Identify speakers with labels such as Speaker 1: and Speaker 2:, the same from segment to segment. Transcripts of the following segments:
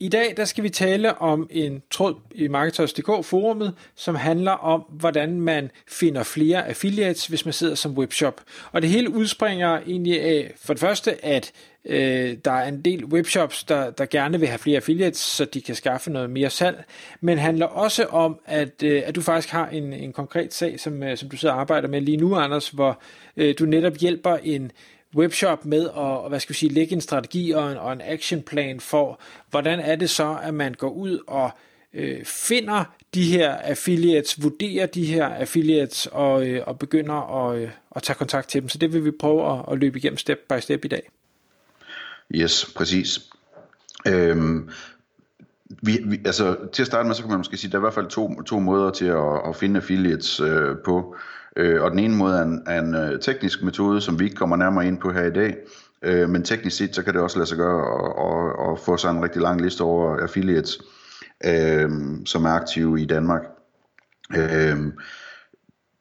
Speaker 1: I dag der skal vi tale om en tråd i Marketers.dk forumet, som handler om, hvordan man finder flere affiliates, hvis man sidder som webshop. Og det hele udspringer egentlig af, for det første, at øh, der er en del webshops, der, der gerne vil have flere affiliates, så de kan skaffe noget mere salg, men handler også om, at, øh, at du faktisk har en, en konkret sag, som, øh, som du sidder og arbejder med lige nu, Anders, hvor øh, du netop hjælper en webshop med at hvad skal vi sige, lægge en strategi og en, og en actionplan for, hvordan er det så, at man går ud og øh, finder de her affiliates, vurderer de her affiliates og, øh, og begynder at, øh, at tage kontakt til dem. Så det vil vi prøve at, at løbe igennem step by step i dag.
Speaker 2: Yes, præcis. Øhm, vi, vi, altså, til at starte med, så kan man måske sige, at der er i hvert fald to, to måder til at, at finde affiliates øh, på. Øh, og den ene måde er en, er en øh, teknisk metode, som vi ikke kommer nærmere ind på her i dag. Øh, men teknisk set, så kan det også lade sig gøre at, at, at få sådan en rigtig lang liste over affiliates, øh, som er aktive i Danmark. Øh,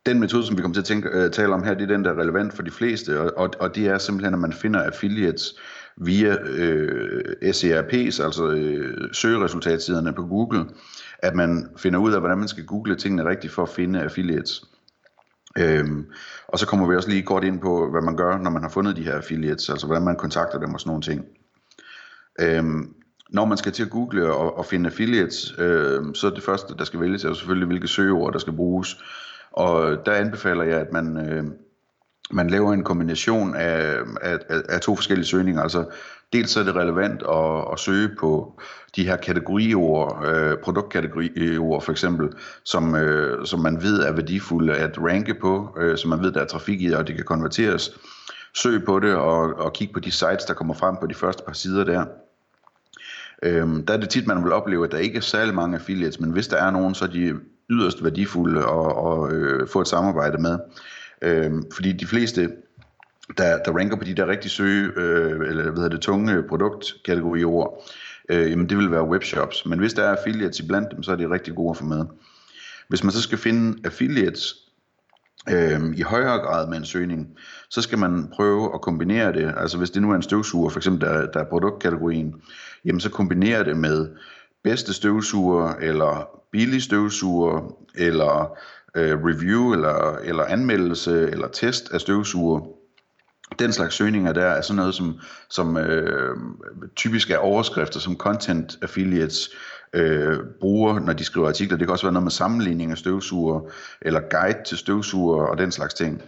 Speaker 2: den metode, som vi kommer til at tænke, øh, tale om her, det er den, der er relevant for de fleste, og, og, og det er simpelthen, at man finder affiliates via øh, SERP's, altså øh, søgeresultatsiderne på Google, at man finder ud af, hvordan man skal google tingene rigtigt for at finde affiliates. Øhm, og så kommer vi også lige kort ind på, hvad man gør, når man har fundet de her affiliates, altså hvordan man kontakter dem og sådan nogle ting. Øhm, når man skal til at google og, og finde affiliates, øh, så er det første, der skal vælges, er selvfølgelig, hvilke søgeord, der skal bruges. Og der anbefaler jeg, at man, øh, man laver en kombination af, af, af, af to forskellige søgninger. Altså dels er det relevant at, at søge på de her kategoriord, øh, produktkategoriord for eksempel, som, øh, som man ved er værdifulde at ranke på, øh, som man ved der er trafik i, og det kan konverteres. Søg på det og, og kig på de sites, der kommer frem på de første par sider der. Øhm, der er det tit, man vil opleve, at der ikke er særlig mange affiliates, men hvis der er nogen, så er de yderst værdifulde at, at øh, få et samarbejde med. Øh, fordi de fleste, der, der ranker på de der rigtig søge, øh, eller hvad hedder det, tunge produktkategorier, øh, jamen det vil være webshops. Men hvis der er affiliates iblandt dem, så er det rigtig gode at få med. Hvis man så skal finde affiliates øh, i højere grad med en søgning, så skal man prøve at kombinere det. Altså hvis det nu er en støvsuger, for eksempel der, der er produktkategorien, jamen så kombinere det med bedste støvsuger, eller billig støvsuger, eller øh, review, eller, eller anmeldelse, eller test af støvsuger. Den slags søgninger der er sådan noget, som, som øh, typisk er overskrifter, som content affiliates øh, bruger, når de skriver artikler. Det kan også være noget med sammenligning af støvsuger, eller guide til støvsuger og den slags ting.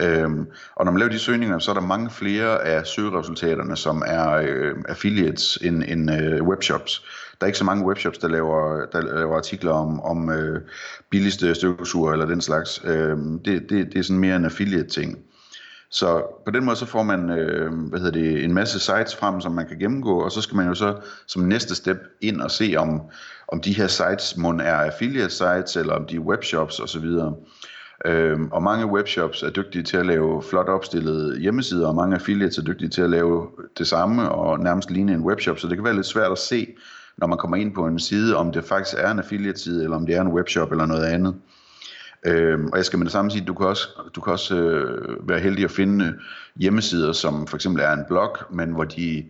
Speaker 2: Øhm, og når man laver de søgninger, så er der mange flere af søgeresultaterne, som er øh, affiliates end, end øh, webshops. Der er ikke så mange webshops, der laver, der laver artikler om, om øh, billigste støvsuger eller den slags. Øhm, det, det, det er sådan mere en affiliate ting. Så på den måde så får man øh, hvad hedder det, en masse sites frem, som man kan gennemgå, og så skal man jo så som næste step ind og se, om, om de her sites må er affiliate sites, eller om de er webshops osv. Øhm, og mange webshops er dygtige til at lave flot opstillede hjemmesider, og mange affiliates er dygtige til at lave det samme og nærmest ligne en webshop, så det kan være lidt svært at se, når man kommer ind på en side, om det faktisk er en affiliate side, eller om det er en webshop eller noget andet. Øhm, og jeg skal med det samme sige, at du kan også, du kan også øh, være heldig at finde hjemmesider, som for eksempel er en blog, men hvor de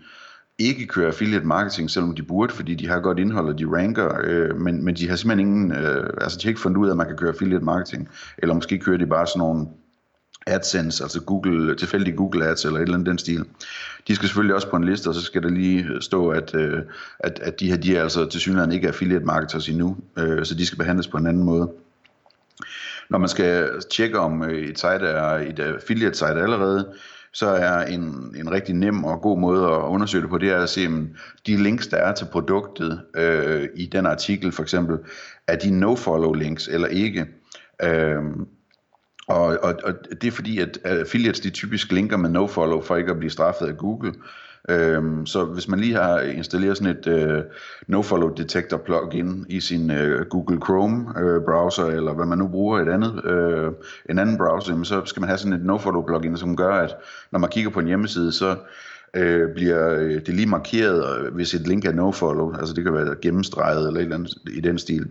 Speaker 2: ikke kører affiliate marketing, selvom de burde, fordi de har godt indhold, og de ranker, øh, men, men de har simpelthen ingen, øh, altså de har ikke fundet ud af, at man kan køre affiliate marketing, eller måske kører de bare sådan nogle AdSense, altså Google, tilfældige Google Ads eller et eller andet den stil. De skal selvfølgelig også på en liste, og så skal der lige stå, at, øh, at, at de her, de er altså til synligheden ikke affiliate marketers endnu, øh, så de skal behandles på en anden måde. Når man skal tjekke om øh, et site er et affiliate site allerede, så er en, en rigtig nem og god måde at undersøge det på, det er at se, om de links, der er til produktet øh, i den artikel for eksempel, er de no-follow links eller ikke. Øh, og, og, og det er fordi, at affiliates de typisk linker med no-follow for ikke at blive straffet af Google. Øhm, så hvis man lige har installeret sådan et øh, nofollow detector plugin i sin øh, Google Chrome øh, browser, eller hvad man nu bruger et andet, øh, en anden browser, så skal man have sådan et nofollow plugin, som gør, at når man kigger på en hjemmeside, så øh, bliver øh, det lige markeret, øh, hvis et link er nofollow, altså det kan være gennemstreget eller et eller andet i den stil.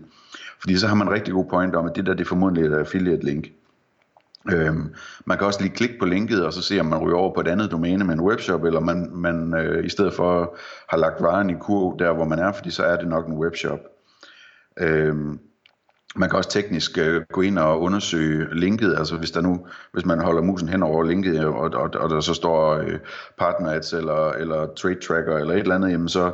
Speaker 2: Fordi så har man en rigtig god point om, at det der det er formodentlig et affiliate link. Øhm, man kan også lige klikke på linket og så se om man ryger over på et andet domæne med en webshop eller man, man øh, i stedet for har lagt varen i kurv der hvor man er fordi så er det nok en webshop. Øhm, man kan også teknisk øh, gå ind og undersøge linket, altså hvis der nu, hvis man holder musen hen over linket, øh, og, og, og der så står øh, partners eller, eller trade tracker eller et eller andet, jamen så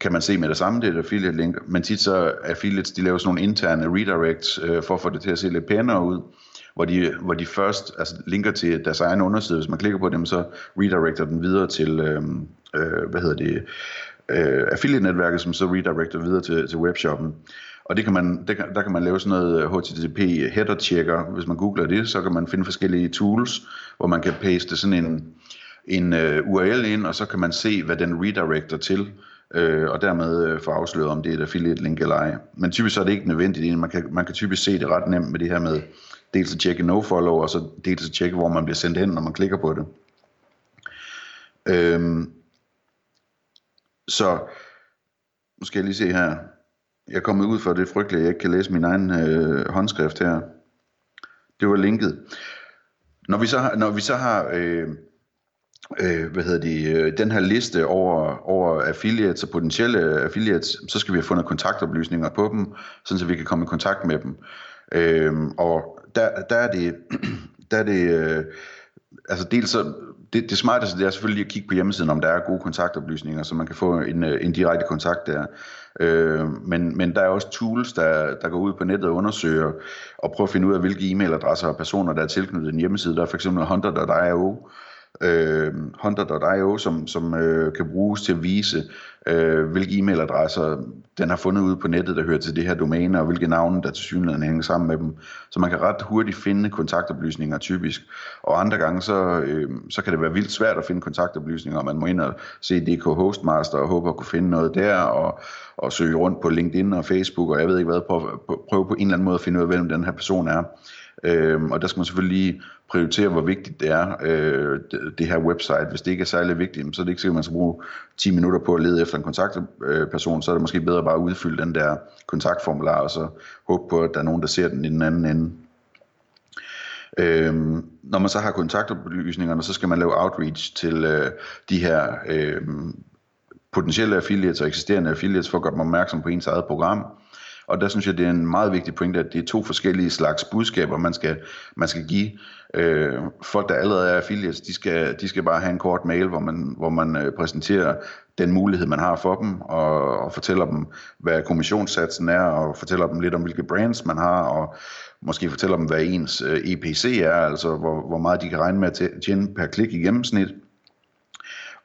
Speaker 2: kan man se med det samme, det er et affiliate link, men tit så affiliates, de laver sådan nogle interne redirects, øh, for at få det til at se lidt pænere ud, hvor de, hvor de først altså, linker til deres egen underside. Hvis man klikker på dem, så redirecter den videre til, øh, øh, hvad hedder det, øh, affiliate-netværket, som så redirecter videre til, til webshoppen. Og det kan man, det kan, der kan man lave sådan noget øh, HTTP header checker. Hvis man googler det, så kan man finde forskellige tools, hvor man kan paste sådan en, en øh, uh, URL ind, og så kan man se, hvad den redirecter til, øh, og dermed øh, få afsløret, om det er et affiliate link eller ej. Men typisk så er det ikke nødvendigt. Man kan, man kan typisk se det ret nemt med det her med dels at tjekke nofollow, og så dels at tjekke, hvor man bliver sendt hen, når man klikker på det. Øhm, så nu skal jeg lige se her. Jeg er kommet ud for det frygtelige, at jeg ikke kan læse min egen øh, håndskrift her. Det var linket. Når vi så har, når vi så har øh, øh, hvad hedder de, øh, den her liste over, over affiliates og potentielle affiliates, så skal vi have fundet kontaktoplysninger på dem, sådan så vi kan komme i kontakt med dem. Øh, og der, der er det, der er det øh, altså dels så, det, det smarteste det er selvfølgelig at kigge på hjemmesiden, om der er gode kontaktoplysninger, så man kan få en, øh, en direkte kontakt der. Øh, men, men der er også tools, der, der går ud på nettet og undersøger og prøver at finde ud af, hvilke e-mailadresser og personer, der er tilknyttet en hjemmeside. Der er for eksempel Hunter.io, øh, Hunter.io, som, som øh, kan bruges til at vise, øh, hvilke e-mailadresser den har fundet ud på nettet, der hører til det her domæne, og hvilke navne, der til synligheden hænger sammen med dem. Så man kan ret hurtigt finde kontaktoplysninger typisk. Og andre gange, så, øh, så kan det være vildt svært at finde kontaktoplysninger, og man må ind og se DK Hostmaster og håbe at kunne finde noget der, og, og søge rundt på LinkedIn og Facebook, og jeg ved ikke hvad, prøve, prøve på en eller anden måde at finde ud af, hvem den her person er. Øhm, og der skal man selvfølgelig lige prioritere, hvor vigtigt det er, øh, det, det her website. Hvis det ikke er særlig vigtigt, så er det ikke sikkert, at man skal bruge 10 minutter på at lede efter en kontaktperson, så er det måske bedre bare at udfylde den der kontaktformular, og så håbe på, at der er nogen, der ser den i den anden ende. Øhm, når man så har kontaktoplysningerne, så skal man lave outreach til øh, de her øh, potentielle affiliates og eksisterende affiliates for at gøre dem opmærksom på ens eget program. Og der synes jeg, det er en meget vigtig pointe, at det er to forskellige slags budskaber, man skal, man skal give. Øh, folk, der allerede er affiliates, de skal, de skal bare have en kort mail, hvor man, hvor man øh, præsenterer den mulighed, man har for dem, og, og fortæller dem, hvad kommissionssatsen er, og fortæller dem lidt om, hvilke brands man har, og måske fortæller dem, hvad ens øh, EPC er, altså hvor, hvor meget de kan regne med at tjene per klik i gennemsnit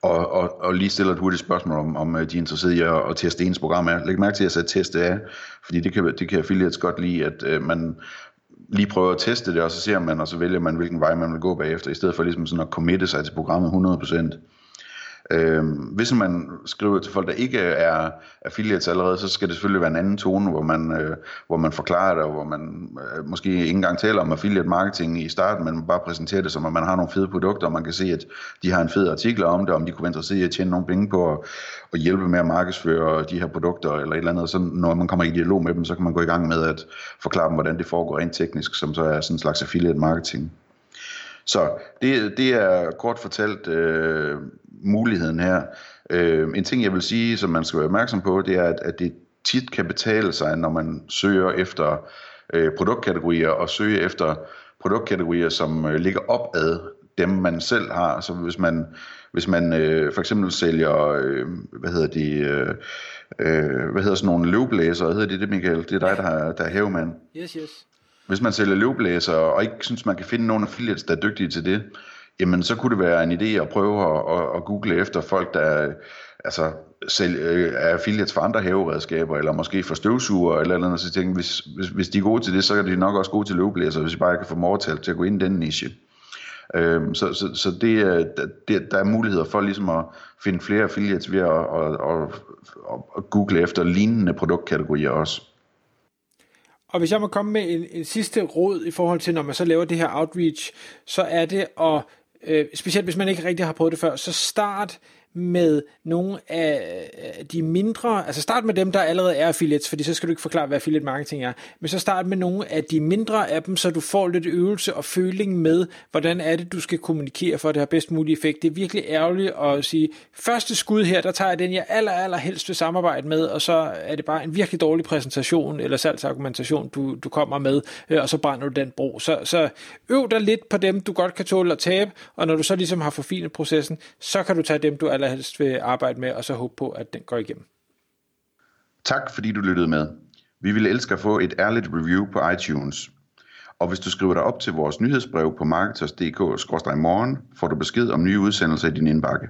Speaker 2: og, og, og lige stiller et hurtigt spørgsmål om, om øh, de er interesseret i at, at teste ens program af. Læg mærke til at sætte teste af, fordi det kan, det kan affiliates godt lide, at øh, man lige prøver at teste det, og så ser man, og så vælger man, hvilken vej man vil gå bagefter, i stedet for ligesom sådan at committe sig til programmet 100%. Øh, hvis man skriver til folk, der ikke er affiliates allerede, så skal det selvfølgelig være en anden tone, hvor man, øh, hvor man forklarer det, og hvor man øh, måske ikke engang taler om affiliate marketing i starten, men bare præsenterer det som, at man har nogle fede produkter, og man kan se, at de har en fed artikel om det, om de kunne være interesseret i at tjene nogle penge på at, at hjælpe med at markedsføre de her produkter, eller et eller andet. Så når man kommer i dialog med dem, så kan man gå i gang med at forklare dem, hvordan det foregår rent teknisk, som så er sådan en slags affiliate marketing. Så det, det er kort fortalt øh, muligheden her. Øh, en ting, jeg vil sige, som man skal være opmærksom på, det er, at, at det tit kan betale sig, når man søger efter øh, produktkategorier, og søger efter produktkategorier, som øh, ligger opad dem, man selv har. Så hvis man, hvis man øh, for eksempel sælger, øh, hvad hedder de, øh, øh, hvad hedder sådan nogle løvblæser, hedder det det, Michael? Det er dig, der, har, der er havemand.
Speaker 1: Yes, yes.
Speaker 2: Hvis man sælger løvblæser, og ikke synes, man kan finde nogen affiliates, der er dygtige til det, jamen så kunne det være en idé at prøve at, at, at google efter folk, der altså, sælge, øh, er affiliates for andre haveredskaber, eller måske for støvsuger, eller eller andet, så tænker hvis, hvis, hvis de er gode til det, så er de nok også gode til løvblæser, hvis de bare kan få mortal til at gå ind i den niche. Øhm, så så, så det, øh, det, der er muligheder for ligesom at finde flere affiliates ved at, at, at, at, at google efter lignende produktkategorier også.
Speaker 1: Og hvis jeg må komme med en, en sidste råd i forhold til, når man så laver det her outreach, så er det at, øh, specielt hvis man ikke rigtig har prøvet det før, så start med nogle af de mindre, altså start med dem, der allerede er affiliates, fordi så skal du ikke forklare, hvad affiliate marketing er, men så start med nogle af de mindre af dem, så du får lidt øvelse og føling med, hvordan er det, du skal kommunikere for, at det har bedst mulig effekt. Det er virkelig ærgerligt at sige, første skud her, der tager jeg den, jeg aller, aller helst vil samarbejde med, og så er det bare en virkelig dårlig præsentation eller salgsargumentation, du, du kommer med, øh, og så brænder du den bro. Så, så øv dig lidt på dem, du godt kan tåle at tabe, og når du så ligesom har forfinet processen, så kan du tage dem, du allerhelst vil arbejde med, og så håbe på, at den går igennem.
Speaker 2: Tak fordi du lyttede med. Vi vil elske at få et ærligt review på iTunes. Og hvis du skriver dig op til vores nyhedsbrev på marketers.dk-morgen, får du besked om nye udsendelser i din indbakke.